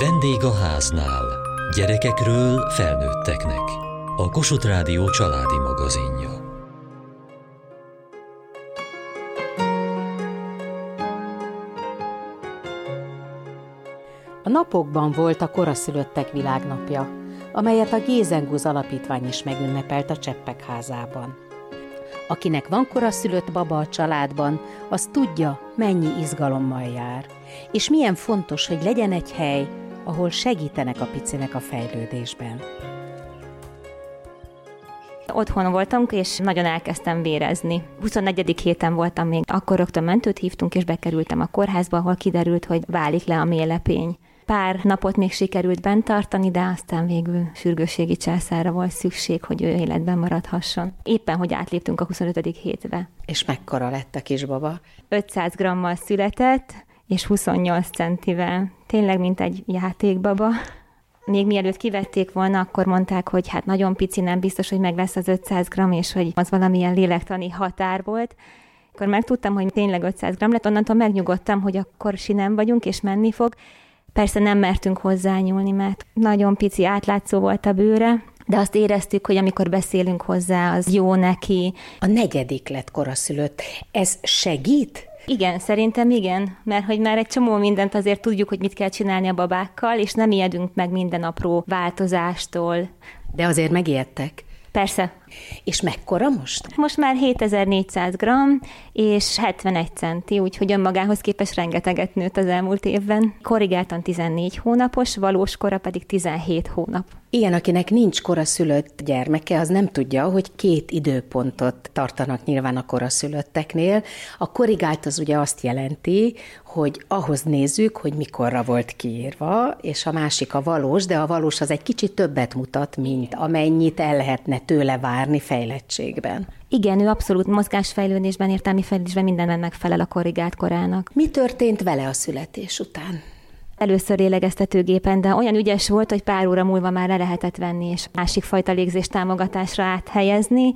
Vendég a háznál. Gyerekekről felnőtteknek. A Kossuth Rádió családi magazinja. A napokban volt a koraszülöttek világnapja, amelyet a Gézengúz Alapítvány is megünnepelt a Cseppek házában. Akinek van koraszülött baba a családban, az tudja, mennyi izgalommal jár, és milyen fontos, hogy legyen egy hely, ahol segítenek a picinek a fejlődésben. Otthon voltam, és nagyon elkezdtem vérezni. 24. héten voltam még, akkor rögtön mentőt hívtunk, és bekerültem a kórházba, ahol kiderült, hogy válik le a mélepény. Pár napot még sikerült bent tartani, de aztán végül sürgősségi császára volt szükség, hogy ő életben maradhasson. Éppen, hogy átléptünk a 25. hétbe. És mekkora lett a kisbaba? 500 grammal született, és 28 centivel. Tényleg, mint egy játékbaba. Még mielőtt kivették volna, akkor mondták, hogy hát nagyon pici, nem biztos, hogy meg lesz az 500 gram, és hogy az valamilyen lélektani határ volt. Akkor megtudtam, hogy tényleg 500 gram lett, onnantól megnyugodtam, hogy akkor sinem vagyunk, és menni fog. Persze nem mertünk hozzányúlni, mert nagyon pici átlátszó volt a bőre, de azt éreztük, hogy amikor beszélünk hozzá, az jó neki. A negyedik lett koraszülött. Ez segít? Igen, szerintem igen, mert hogy már egy csomó mindent azért tudjuk, hogy mit kell csinálni a babákkal, és nem ijedünk meg minden apró változástól. De azért megijedtek. Persze. És mekkora most? Most már 7400 gram és 71 centi, úgyhogy önmagához képest rengeteget nőtt az elmúlt évben. Korrigáltan 14 hónapos, valós kora pedig 17 hónap. Ilyen, akinek nincs koraszülött gyermeke, az nem tudja, hogy két időpontot tartanak nyilván a koraszülötteknél. A korrigált az ugye azt jelenti, hogy ahhoz nézzük, hogy mikorra volt kiírva, és a másik a valós, de a valós az egy kicsit többet mutat, mint amennyit el lehetne tőle várni fejlettségben. Igen, ő abszolút mozgásfejlődésben, értelmi fejlődésben mindenben megfelel a korrigált korának. Mi történt vele a születés után? Először lélegeztetőgépen, de olyan ügyes volt, hogy pár óra múlva már le lehetett venni, és másik fajta légzés támogatásra áthelyezni,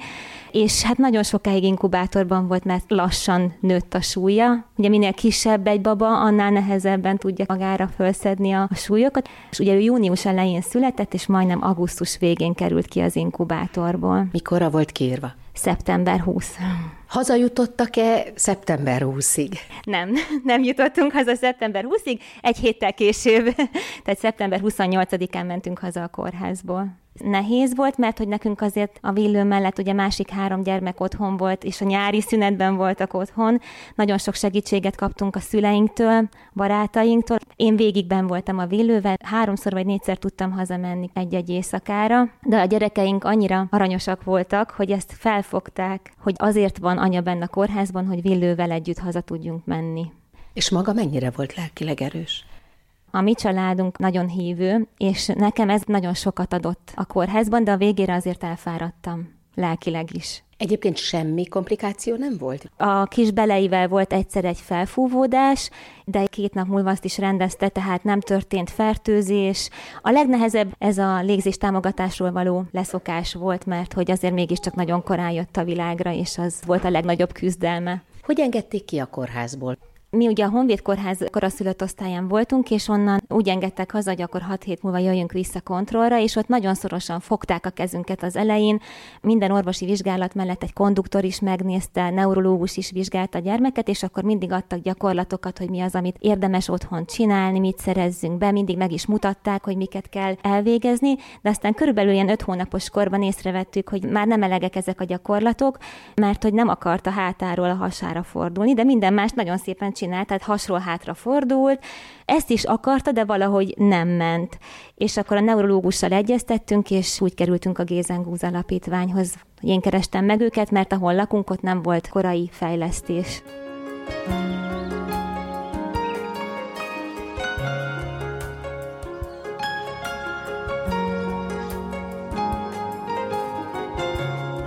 és hát nagyon sokáig inkubátorban volt, mert lassan nőtt a súlya. Ugye minél kisebb egy baba, annál nehezebben tudja magára felszedni a súlyokat. És ugye ő június elején született, és majdnem augusztus végén került ki az inkubátorból. Mikorra volt kiírva? Szeptember 20. Hazajutottak-e szeptember 20-ig? Nem, nem jutottunk haza szeptember 20-ig, egy héttel később, tehát szeptember 28-án mentünk haza a kórházból nehéz volt, mert hogy nekünk azért a villő mellett ugye másik három gyermek otthon volt, és a nyári szünetben voltak otthon. Nagyon sok segítséget kaptunk a szüleinktől, barátainktól. Én végigben voltam a villővel, háromszor vagy négyszer tudtam hazamenni egy-egy éjszakára, de a gyerekeink annyira aranyosak voltak, hogy ezt felfogták, hogy azért van anya benne a kórházban, hogy villővel együtt haza tudjunk menni. És maga mennyire volt lelkileg erős? A mi családunk nagyon hívő, és nekem ez nagyon sokat adott a kórházban, de a végére azért elfáradtam, lelkileg is. Egyébként semmi komplikáció nem volt? A kis beleivel volt egyszer egy felfúvódás, de két nap múlva azt is rendezte, tehát nem történt fertőzés. A legnehezebb ez a légzés támogatásról való leszokás volt, mert hogy azért mégiscsak nagyon korán jött a világra, és az volt a legnagyobb küzdelme. Hogy engedték ki a kórházból? Mi ugye a Honvéd Kórház koraszülött osztályán voltunk, és onnan úgy engedtek haza, hogy akkor hat hét múlva jöjjünk vissza kontrollra, és ott nagyon szorosan fogták a kezünket az elején. Minden orvosi vizsgálat mellett egy konduktor is megnézte, neurológus is vizsgálta a gyermeket, és akkor mindig adtak gyakorlatokat, hogy mi az, amit érdemes otthon csinálni, mit szerezzünk be, mindig meg is mutatták, hogy miket kell elvégezni, de aztán körülbelül ilyen öt hónapos korban észrevettük, hogy már nem elegek ezek a gyakorlatok, mert hogy nem akart a hátáról a hasára fordulni, de minden más nagyon szépen csinált, tehát hasról hátra fordult, ezt is akarta, de valahogy nem ment. És akkor a neurológussal egyeztettünk, és úgy kerültünk a Gézengúz alapítványhoz. Én kerestem meg őket, mert ahol lakunk, ott nem volt korai fejlesztés.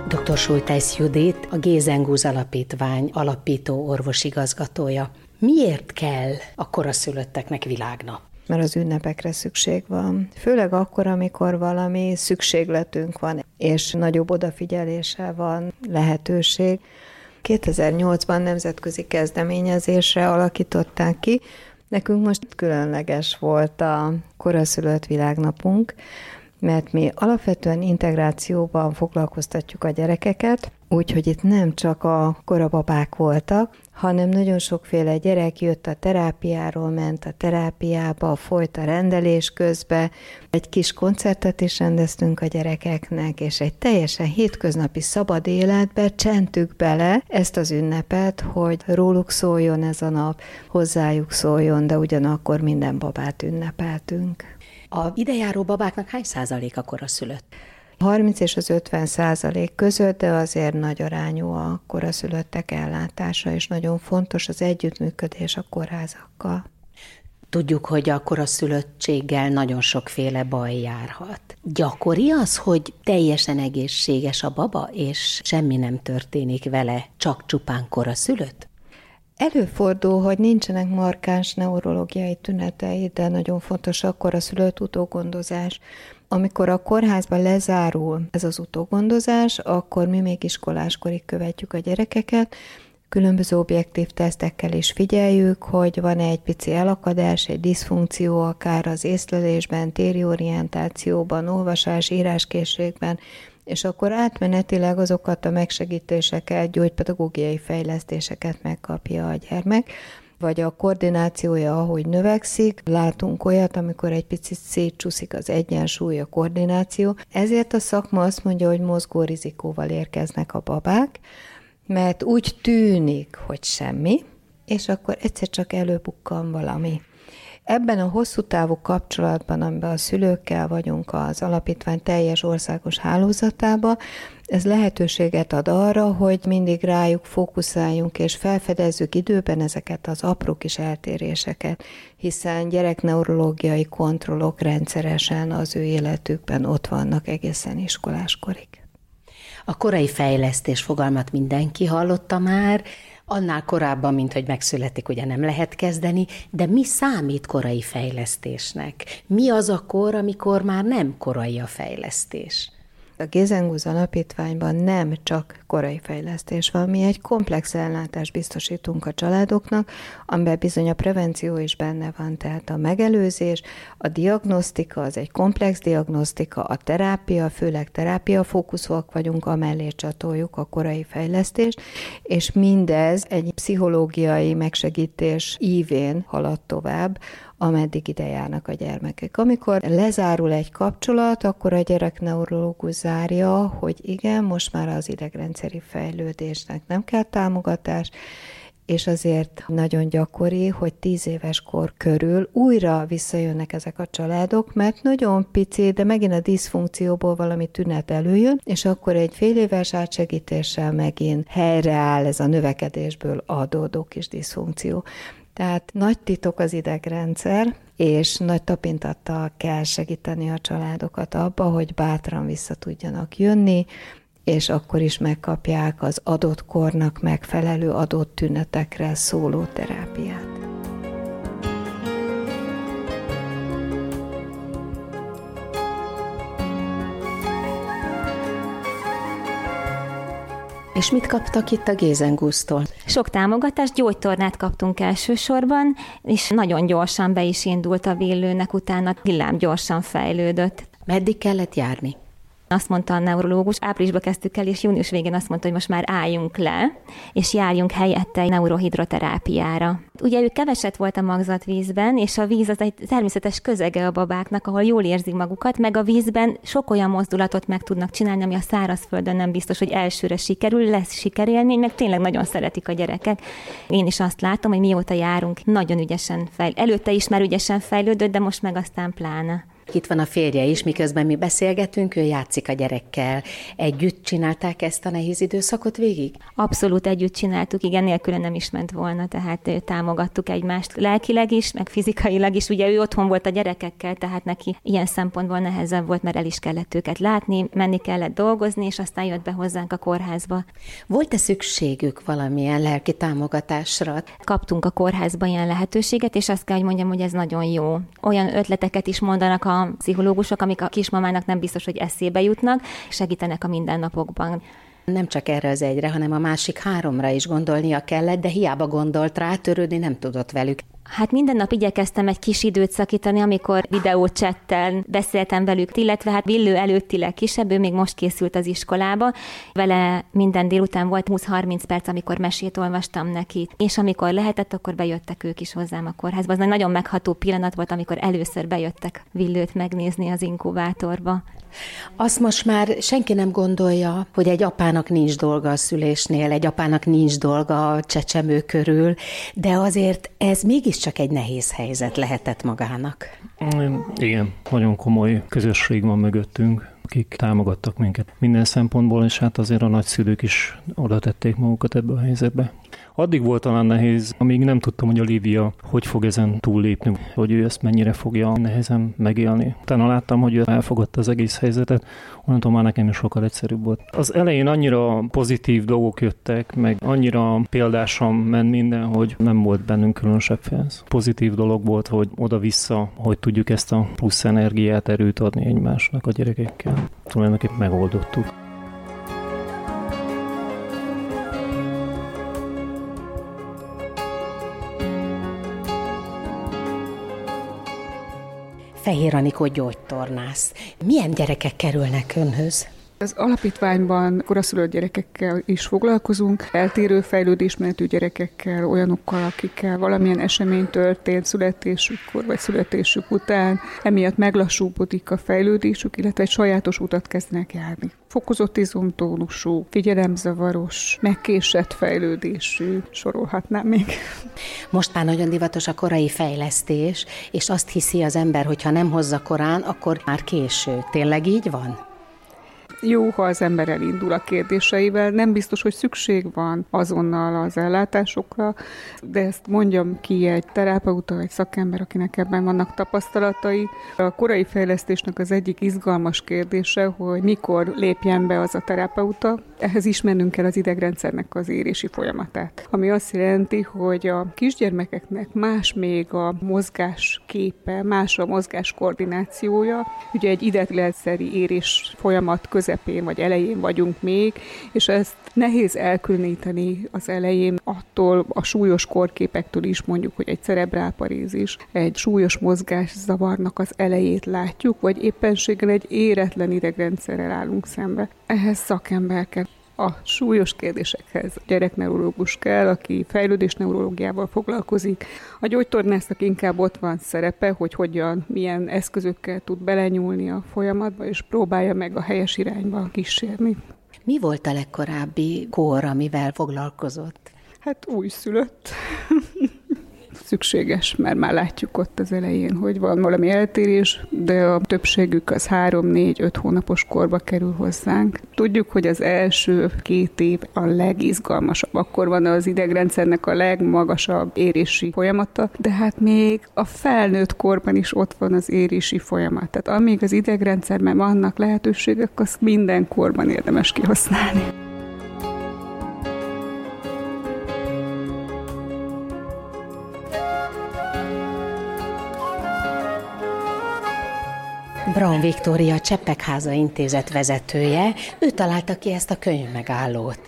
Dr. Sultász Judit, a Gézengúz Alapítvány alapító orvosigazgatója. Miért kell a koraszülötteknek világnap? mert az ünnepekre szükség van. Főleg akkor, amikor valami szükségletünk van, és nagyobb odafigyelése van lehetőség. 2008-ban nemzetközi kezdeményezésre alakították ki, Nekünk most különleges volt a koraszülött világnapunk, mert mi alapvetően integrációban foglalkoztatjuk a gyerekeket, úgyhogy itt nem csak a korababák voltak, hanem nagyon sokféle gyerek jött a terápiáról, ment a terápiába, folyt a rendelés közbe. Egy kis koncertet is rendeztünk a gyerekeknek, és egy teljesen hétköznapi szabad életbe csentük bele ezt az ünnepet, hogy róluk szóljon ez a nap, hozzájuk szóljon, de ugyanakkor minden babát ünnepeltünk. A idejáró babáknak hány százalék a szülött? 30 és az 50 százalék között, de azért nagy arányú a koraszülöttek ellátása, és nagyon fontos az együttműködés a kórházakkal. Tudjuk, hogy a koraszülöttséggel nagyon sokféle baj járhat. Gyakori az, hogy teljesen egészséges a baba, és semmi nem történik vele, csak csupán koraszülött? Előfordul, hogy nincsenek markáns neurológiai tünetei, de nagyon fontos a szülött utógondozás. Amikor a kórházban lezárul ez az utógondozás, akkor mi még iskoláskorig követjük a gyerekeket, különböző objektív tesztekkel is figyeljük, hogy van-e egy pici elakadás, egy diszfunkció, akár az észlelésben, téri orientációban, olvasás, íráskészségben, és akkor átmenetileg azokat a megsegítéseket, gyógypedagógiai fejlesztéseket megkapja a gyermek, vagy a koordinációja, ahogy növekszik, látunk olyat, amikor egy picit szétcsúszik az egyensúly, a koordináció. Ezért a szakma azt mondja, hogy mozgó rizikóval érkeznek a babák, mert úgy tűnik, hogy semmi, és akkor egyszer csak előbukkan valami. Ebben a hosszú távú kapcsolatban, amiben a szülőkkel vagyunk az alapítvány teljes országos hálózatába, ez lehetőséget ad arra, hogy mindig rájuk fókuszáljunk, és felfedezzük időben ezeket az apró kis eltéréseket, hiszen gyerekneurológiai kontrollok rendszeresen az ő életükben ott vannak egészen iskoláskorig. A korai fejlesztés fogalmat mindenki hallotta már, Annál korábban, mint hogy megszületik, ugye nem lehet kezdeni, de mi számít korai fejlesztésnek? Mi az a kor, amikor már nem korai a fejlesztés? A Gézengúz alapítványban nem csak korai fejlesztés van, mi egy komplex ellátást biztosítunk a családoknak, amiben bizony a prevenció is benne van, tehát a megelőzés, a diagnosztika, az egy komplex diagnosztika, a terápia, főleg terápia fókuszúak vagyunk, amellé csatoljuk a korai fejlesztést, és mindez egy pszichológiai megsegítés ívén halad tovább, ameddig ide járnak a gyermekek. Amikor lezárul egy kapcsolat, akkor a gyerek neurológus zárja, hogy igen, most már az idegrendszeri fejlődésnek nem kell támogatás, és azért nagyon gyakori, hogy tíz éves kor körül újra visszajönnek ezek a családok, mert nagyon pici, de megint a diszfunkcióból valami tünet előjön, és akkor egy fél éves átsegítéssel megint helyreáll ez a növekedésből adódó kis diszfunkció. Tehát nagy titok az idegrendszer, és nagy tapintattal kell segíteni a családokat abba, hogy bátran vissza tudjanak jönni, és akkor is megkapják az adott kornak megfelelő adott tünetekre szóló terápiát. És mit kaptak itt a Gézengusztól? Sok támogatást, gyógytornát kaptunk elsősorban, és nagyon gyorsan be is indult a villőnek, utána villám gyorsan fejlődött. Meddig kellett járni? Azt mondta a neurológus, áprilisban kezdtük el, és június végén azt mondta, hogy most már álljunk le, és járjunk helyette neurohidroterápiára. Ugye ő keveset volt a magzatvízben, és a víz az egy természetes közege a babáknak, ahol jól érzik magukat, meg a vízben sok olyan mozdulatot meg tudnak csinálni, ami a szárazföldön nem biztos, hogy elsőre sikerül, lesz sikerélmény, meg tényleg nagyon szeretik a gyerekek. Én is azt látom, hogy mióta járunk, nagyon ügyesen fejl. Előtte is már ügyesen fejlődött, de most meg aztán pláne. Itt van a férje is, miközben mi beszélgetünk, ő játszik a gyerekkel. Együtt csinálták ezt a nehéz időszakot végig? Abszolút együtt csináltuk, igen, nélküle nem is ment volna, tehát támogattuk egymást lelkileg is, meg fizikailag is. Ugye ő otthon volt a gyerekekkel, tehát neki ilyen szempontból nehezebb volt, mert el is kellett őket látni, menni kellett dolgozni, és aztán jött be hozzánk a kórházba. Volt-e szükségük valamilyen lelki támogatásra? Kaptunk a kórházba ilyen lehetőséget, és azt kell, hogy mondjam, hogy ez nagyon jó. Olyan ötleteket is mondanak a pszichológusok, amik a kismamának nem biztos, hogy eszébe jutnak, segítenek a mindennapokban. Nem csak erre az egyre, hanem a másik háromra is gondolnia kellett, de hiába gondolt rá, törődni nem tudott velük. Hát minden nap igyekeztem egy kis időt szakítani, amikor videócsettel beszéltem velük, illetve hát Villő előttileg kisebb, ő még most készült az iskolába. Vele minden délután volt 20-30 perc, amikor mesét olvastam neki, és amikor lehetett, akkor bejöttek ők is hozzám a kórházba. Az nagyon megható pillanat volt, amikor először bejöttek Villőt megnézni az inkubátorba. Azt most már senki nem gondolja, hogy egy apának nincs dolga a szülésnél, egy apának nincs dolga a csecsemő körül, de azért ez mégiscsak egy nehéz helyzet lehetett magának. Igen, nagyon komoly közösség van mögöttünk akik támogattak minket minden szempontból, és hát azért a nagyszülők is oda tették magukat ebbe a helyzetbe. Addig volt talán nehéz, amíg nem tudtam, hogy Olivia hogy fog ezen túllépni, hogy ő ezt mennyire fogja nehezen megélni. Utána láttam, hogy ő elfogadta az egész helyzetet, onnantól már nekem is sokkal egyszerűbb volt. Az elején annyira pozitív dolgok jöttek, meg annyira példásan ment minden, hogy nem volt bennünk különösebb félsz. Pozitív dolog volt, hogy oda-vissza, hogy tudjuk ezt a plusz energiát, erőt adni egymásnak a gyerekekkel. Tulajdonképpen megoldottuk. Fehér Anikó gyógytornász. Milyen gyerekek kerülnek önhöz? Az alapítványban koraszülött gyerekekkel is foglalkozunk, eltérő fejlődésmenetű gyerekekkel, olyanokkal, akikkel valamilyen esemény történt születésükkor vagy születésük után, emiatt meglassúbodik a fejlődésük, illetve egy sajátos utat kezdenek járni. Fokozott izomtónusú, figyelemzavaros, megkésett fejlődésű, sorolhatnám még. Most már nagyon divatos a korai fejlesztés, és azt hiszi az ember, hogy ha nem hozza korán, akkor már késő. Tényleg így van? Jó, ha az ember elindul a kérdéseivel. Nem biztos, hogy szükség van azonnal az ellátásokra, de ezt mondjam ki egy terapeuta, egy szakember, akinek ebben vannak tapasztalatai. A korai fejlesztésnek az egyik izgalmas kérdése, hogy mikor lépjen be az a terapeuta. Ehhez ismernünk kell az idegrendszernek az érési folyamatát, ami azt jelenti, hogy a kisgyermekeknek más még a mozgás képe, más a mozgás koordinációja. Ugye egy idegrendszeri érés folyamat köz közepén vagy elején vagyunk még, és ezt nehéz elkülöníteni az elején attól a súlyos korképektől is mondjuk, hogy egy cerebrálparézis, egy súlyos mozgászavarnak az elejét látjuk, vagy éppenséggel egy éretlen idegrendszerrel állunk szembe. Ehhez szakember kell a súlyos kérdésekhez gyerekneurológus kell, aki fejlődés neurológiával foglalkozik. A gyógytornásznak inkább ott van szerepe, hogy hogyan, milyen eszközökkel tud belenyúlni a folyamatba, és próbálja meg a helyes irányba kísérni. Mi volt a legkorábbi kor, amivel foglalkozott? Hát újszülött. szükséges, mert már látjuk ott az elején, hogy van valami eltérés, de a többségük az három, négy, öt hónapos korba kerül hozzánk. Tudjuk, hogy az első két év a legizgalmasabb, akkor van az idegrendszernek a legmagasabb érési folyamata, de hát még a felnőtt korban is ott van az érési folyamat. Tehát amíg az idegrendszerben vannak lehetőségek, azt minden korban érdemes kihasználni. Braun Viktória Cseppekháza intézet vezetője, ő találta ki ezt a könyvmegállót.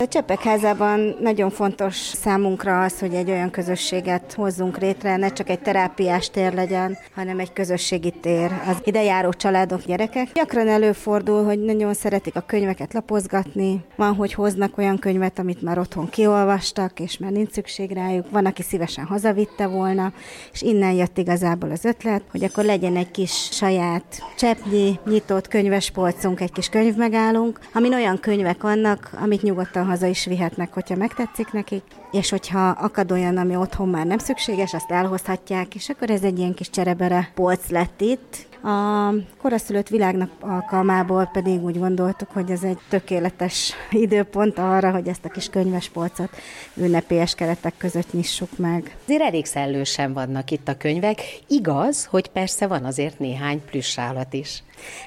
A Cseppek házában nagyon fontos számunkra az, hogy egy olyan közösséget hozzunk létre, ne csak egy terápiás tér legyen, hanem egy közösségi tér. Az idejáró családok, gyerekek. Gyakran előfordul, hogy nagyon szeretik a könyveket lapozgatni. Van, hogy hoznak olyan könyvet, amit már otthon kiolvastak, és már nincs szükség rájuk. Van, aki szívesen hazavitte volna, és innen jött igazából az ötlet, hogy akkor legyen egy kis saját cseppnyi, nyitott könyvespolcunk, egy kis könyvmegállunk, amin olyan könyvek vannak, amit nyugodtan haza is vihetnek, hogyha megtetszik nekik, és hogyha akad olyan, ami otthon már nem szükséges, azt elhozhatják, és akkor ez egy ilyen kis cserebere polc lett itt, a koraszülött világnak alkalmából pedig úgy gondoltuk, hogy ez egy tökéletes időpont arra, hogy ezt a kis könyvespolcot ünnepélyes keretek között nyissuk meg. Azért elég szellősen vannak itt a könyvek. Igaz, hogy persze van azért néhány plusz állat is.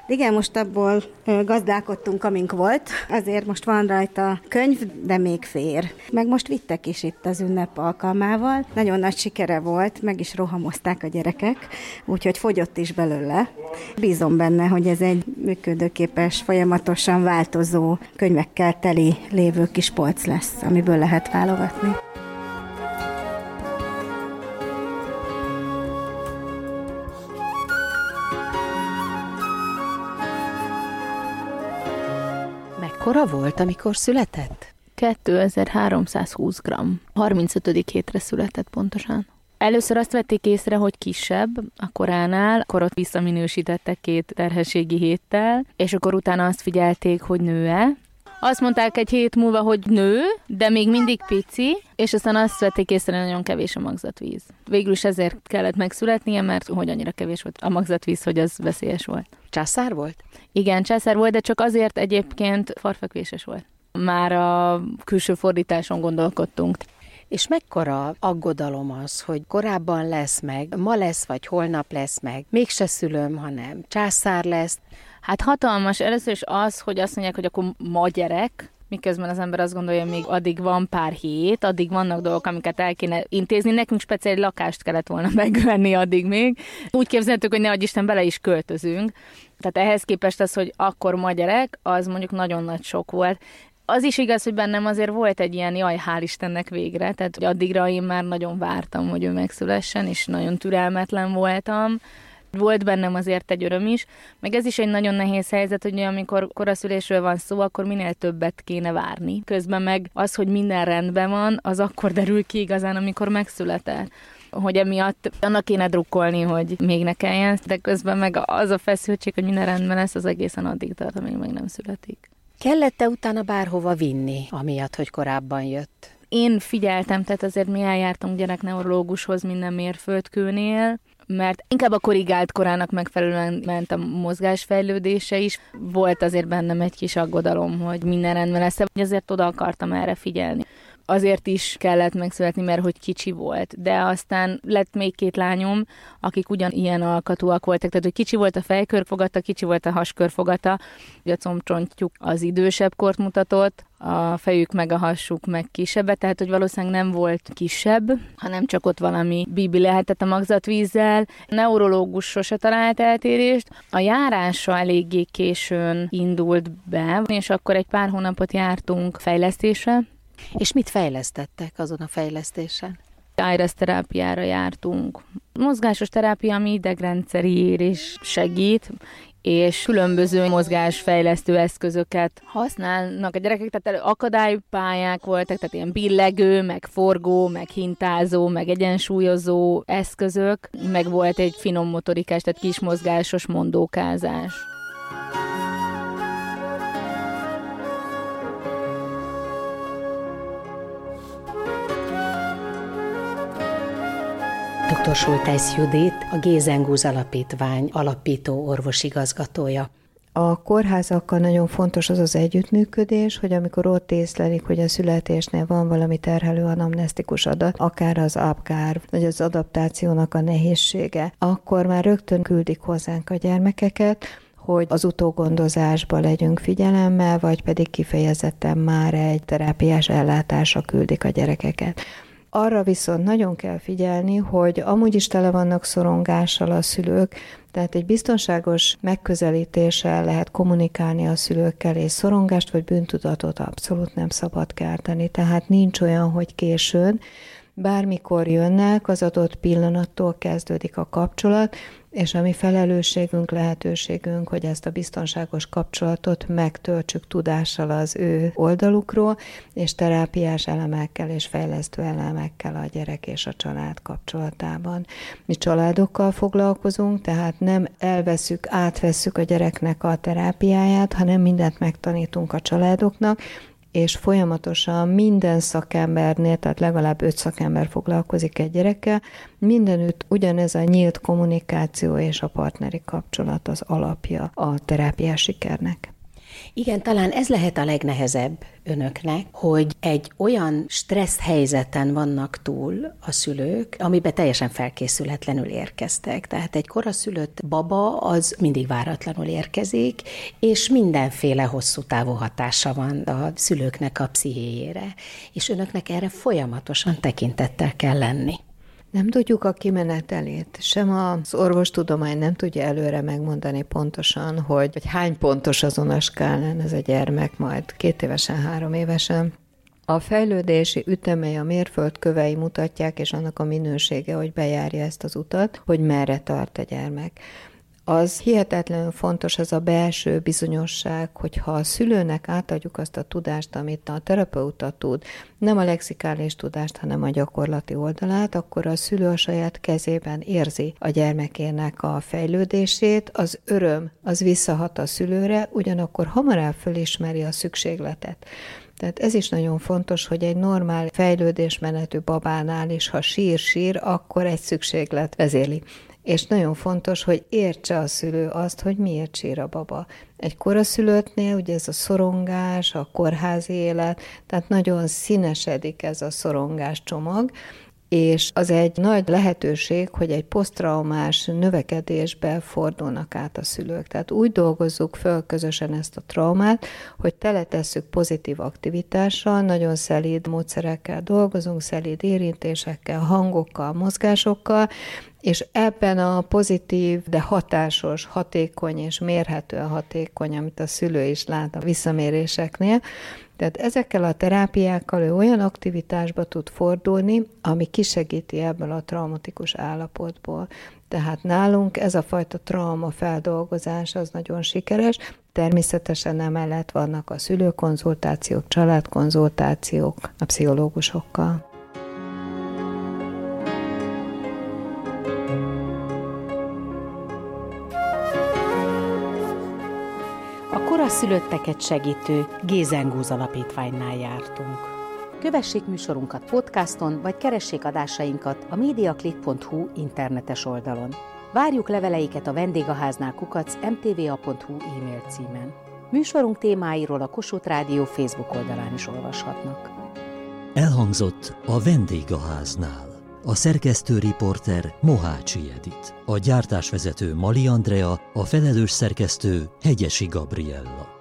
Igen, most abból gazdálkodtunk, amink volt. Azért most van rajta könyv, de még fér. Meg most vittek is itt az ünnep alkalmával. Nagyon nagy sikere volt, meg is rohamozták a gyerekek, úgyhogy fogyott is belőle bele. Bízom benne, hogy ez egy működőképes, folyamatosan változó, könyvekkel teli lévő kis polc lesz, amiből lehet válogatni. Mekkora volt, amikor született? 2320 g. 35. hétre született pontosan. Először azt vették észre, hogy kisebb a koránál, akkor ott visszaminősítettek két terhességi héttel, és akkor utána azt figyelték, hogy nő-e, azt mondták egy hét múlva, hogy nő, de még mindig pici, és aztán azt vették észre, hogy nagyon kevés a magzatvíz. Végül is ezért kellett megszületnie, mert hogy annyira kevés volt a magzatvíz, hogy az veszélyes volt. Császár volt? Igen, császár volt, de csak azért egyébként farfekvéses volt. Már a külső fordításon gondolkodtunk. És mekkora aggodalom az, hogy korábban lesz meg, ma lesz, vagy holnap lesz meg, mégse szülöm, hanem császár lesz. Hát hatalmas. Először is az, hogy azt mondják, hogy akkor ma gyerek, miközben az ember azt gondolja, hogy még addig van pár hét, addig vannak dolgok, amiket el kéne intézni. Nekünk speciális lakást kellett volna megvenni addig még. Úgy képzeltük, hogy ne Isten bele is költözünk. Tehát ehhez képest az, hogy akkor ma gyerek, az mondjuk nagyon nagy sok volt az is igaz, hogy bennem azért volt egy ilyen jaj, hál' Istennek végre, tehát addigra én már nagyon vártam, hogy ő megszülessen, és nagyon türelmetlen voltam. Volt bennem azért egy öröm is, meg ez is egy nagyon nehéz helyzet, hogy amikor koraszülésről van szó, akkor minél többet kéne várni. Közben meg az, hogy minden rendben van, az akkor derül ki igazán, amikor megszületett hogy emiatt annak kéne drukkolni, hogy még ne kelljen, de közben meg az a feszültség, hogy minden rendben lesz, az egészen addig tart, amíg meg nem születik. Kellett-e utána bárhova vinni, amiatt, hogy korábban jött? Én figyeltem, tehát azért mi eljártunk gyerekneurológushoz minden mérföldkőnél, mert inkább a korrigált korának megfelelően ment a mozgásfejlődése is. Volt azért bennem egy kis aggodalom, hogy minden rendben lesz, ezért oda akartam erre figyelni azért is kellett megszületni, mert hogy kicsi volt. De aztán lett még két lányom, akik ugyan ilyen alkatúak voltak, tehát hogy kicsi volt a fejkörfogata, kicsi volt a haskörfogata, a combcsontjuk az idősebb kort mutatott, a fejük meg a hassuk meg kisebb, tehát hogy valószínűleg nem volt kisebb, hanem csak ott valami bibi lehetett a magzatvízzel. A neurológus sose talált eltérést. A járása eléggé későn indult be, és akkor egy pár hónapot jártunk fejlesztésre, és mit fejlesztettek azon a fejlesztésen? Iris terápiára jártunk. Mozgásos terápia, ami idegrendszeri érés segít, és különböző mozgásfejlesztő eszközöket használnak a gyerekek, tehát akadálypályák voltak, tehát ilyen billegő, meg forgó, meg hintázó, meg egyensúlyozó eszközök, meg volt egy finom motorikás, tehát kismozgásos mondókázás. Dr. Sultász Judit, a Gézengúz Alapítvány alapító orvosigazgatója. A kórházakkal nagyon fontos az az együttműködés, hogy amikor ott észlelik, hogy a születésnél van valami terhelő anamnesztikus adat, akár az apgár, vagy az adaptációnak a nehézsége, akkor már rögtön küldik hozzánk a gyermekeket, hogy az utógondozásba legyünk figyelemmel, vagy pedig kifejezetten már egy terápiás ellátásra küldik a gyerekeket. Arra viszont nagyon kell figyelni, hogy amúgy is tele vannak szorongással a szülők, tehát egy biztonságos megközelítéssel lehet kommunikálni a szülőkkel, és szorongást vagy bűntudatot abszolút nem szabad kelteni. Tehát nincs olyan, hogy későn, bármikor jönnek, az adott pillanattól kezdődik a kapcsolat, és a mi felelősségünk, lehetőségünk, hogy ezt a biztonságos kapcsolatot megtöltsük tudással az ő oldalukról, és terápiás elemekkel és fejlesztő elemekkel a gyerek és a család kapcsolatában. Mi családokkal foglalkozunk, tehát nem elveszük, átvesszük a gyereknek a terápiáját, hanem mindent megtanítunk a családoknak, és folyamatosan minden szakembernél, tehát legalább öt szakember foglalkozik egy gyerekkel, mindenütt ugyanez a nyílt kommunikáció és a partneri kapcsolat az alapja a terápiás sikernek. Igen, talán ez lehet a legnehezebb önöknek, hogy egy olyan stressz helyzeten vannak túl a szülők, amiben teljesen felkészületlenül érkeztek. Tehát egy koraszülött baba az mindig váratlanul érkezik, és mindenféle hosszú távú hatása van a szülőknek a pszichéjére. És önöknek erre folyamatosan tekintettel kell lenni. Nem tudjuk a kimenetelét, sem az orvostudomány nem tudja előre megmondani pontosan, hogy, hogy hány pontos azon a skálán ez a gyermek majd két évesen, három évesen. A fejlődési ütemei, a mérföldkövei mutatják, és annak a minősége, hogy bejárja ezt az utat, hogy merre tart a gyermek. Az hihetetlenül fontos az a belső bizonyosság, hogyha a szülőnek átadjuk azt a tudást, amit a terapeuta tud, nem a lexikális tudást, hanem a gyakorlati oldalát, akkor a szülő a saját kezében érzi a gyermekének a fejlődését, az öröm az visszahat a szülőre, ugyanakkor hamarabb fölismeri a szükségletet. Tehát ez is nagyon fontos, hogy egy normál fejlődésmenetű babánál is, ha sír-sír, akkor egy szükséglet vezéli. És nagyon fontos, hogy értse a szülő azt, hogy miért sír a baba. Egy koraszülöttnél ugye ez a szorongás, a kórházi élet, tehát nagyon színesedik ez a szorongás csomag, és az egy nagy lehetőség, hogy egy posztraumás növekedésbe fordulnak át a szülők. Tehát úgy dolgozzuk föl közösen ezt a traumát, hogy teletesszük pozitív aktivitással, nagyon szelíd módszerekkel dolgozunk, szelíd érintésekkel, hangokkal, mozgásokkal, és ebben a pozitív, de hatásos, hatékony és mérhetően hatékony, amit a szülő is lát a visszaméréseknél, tehát ezekkel a terápiákkal ő olyan aktivitásba tud fordulni, ami kisegíti ebből a traumatikus állapotból. Tehát nálunk ez a fajta trauma feldolgozás az nagyon sikeres. Természetesen emellett vannak a szülőkonzultációk, családkonzultációk a pszichológusokkal. Koraszülötteket segítő Gézengúz Alapítványnál jártunk. Kövessék műsorunkat podcaston, vagy keressék adásainkat a mediaclick.hu internetes oldalon. Várjuk leveleiket a vendégháznál kukac mtva.hu e-mail címen. Műsorunk témáiról a Kossuth Rádió Facebook oldalán is olvashatnak. Elhangzott a vendégháznál. A szerkesztő riporter Mohácsi Edit, a gyártásvezető Mali Andrea, a felelős szerkesztő Hegyesi Gabriella.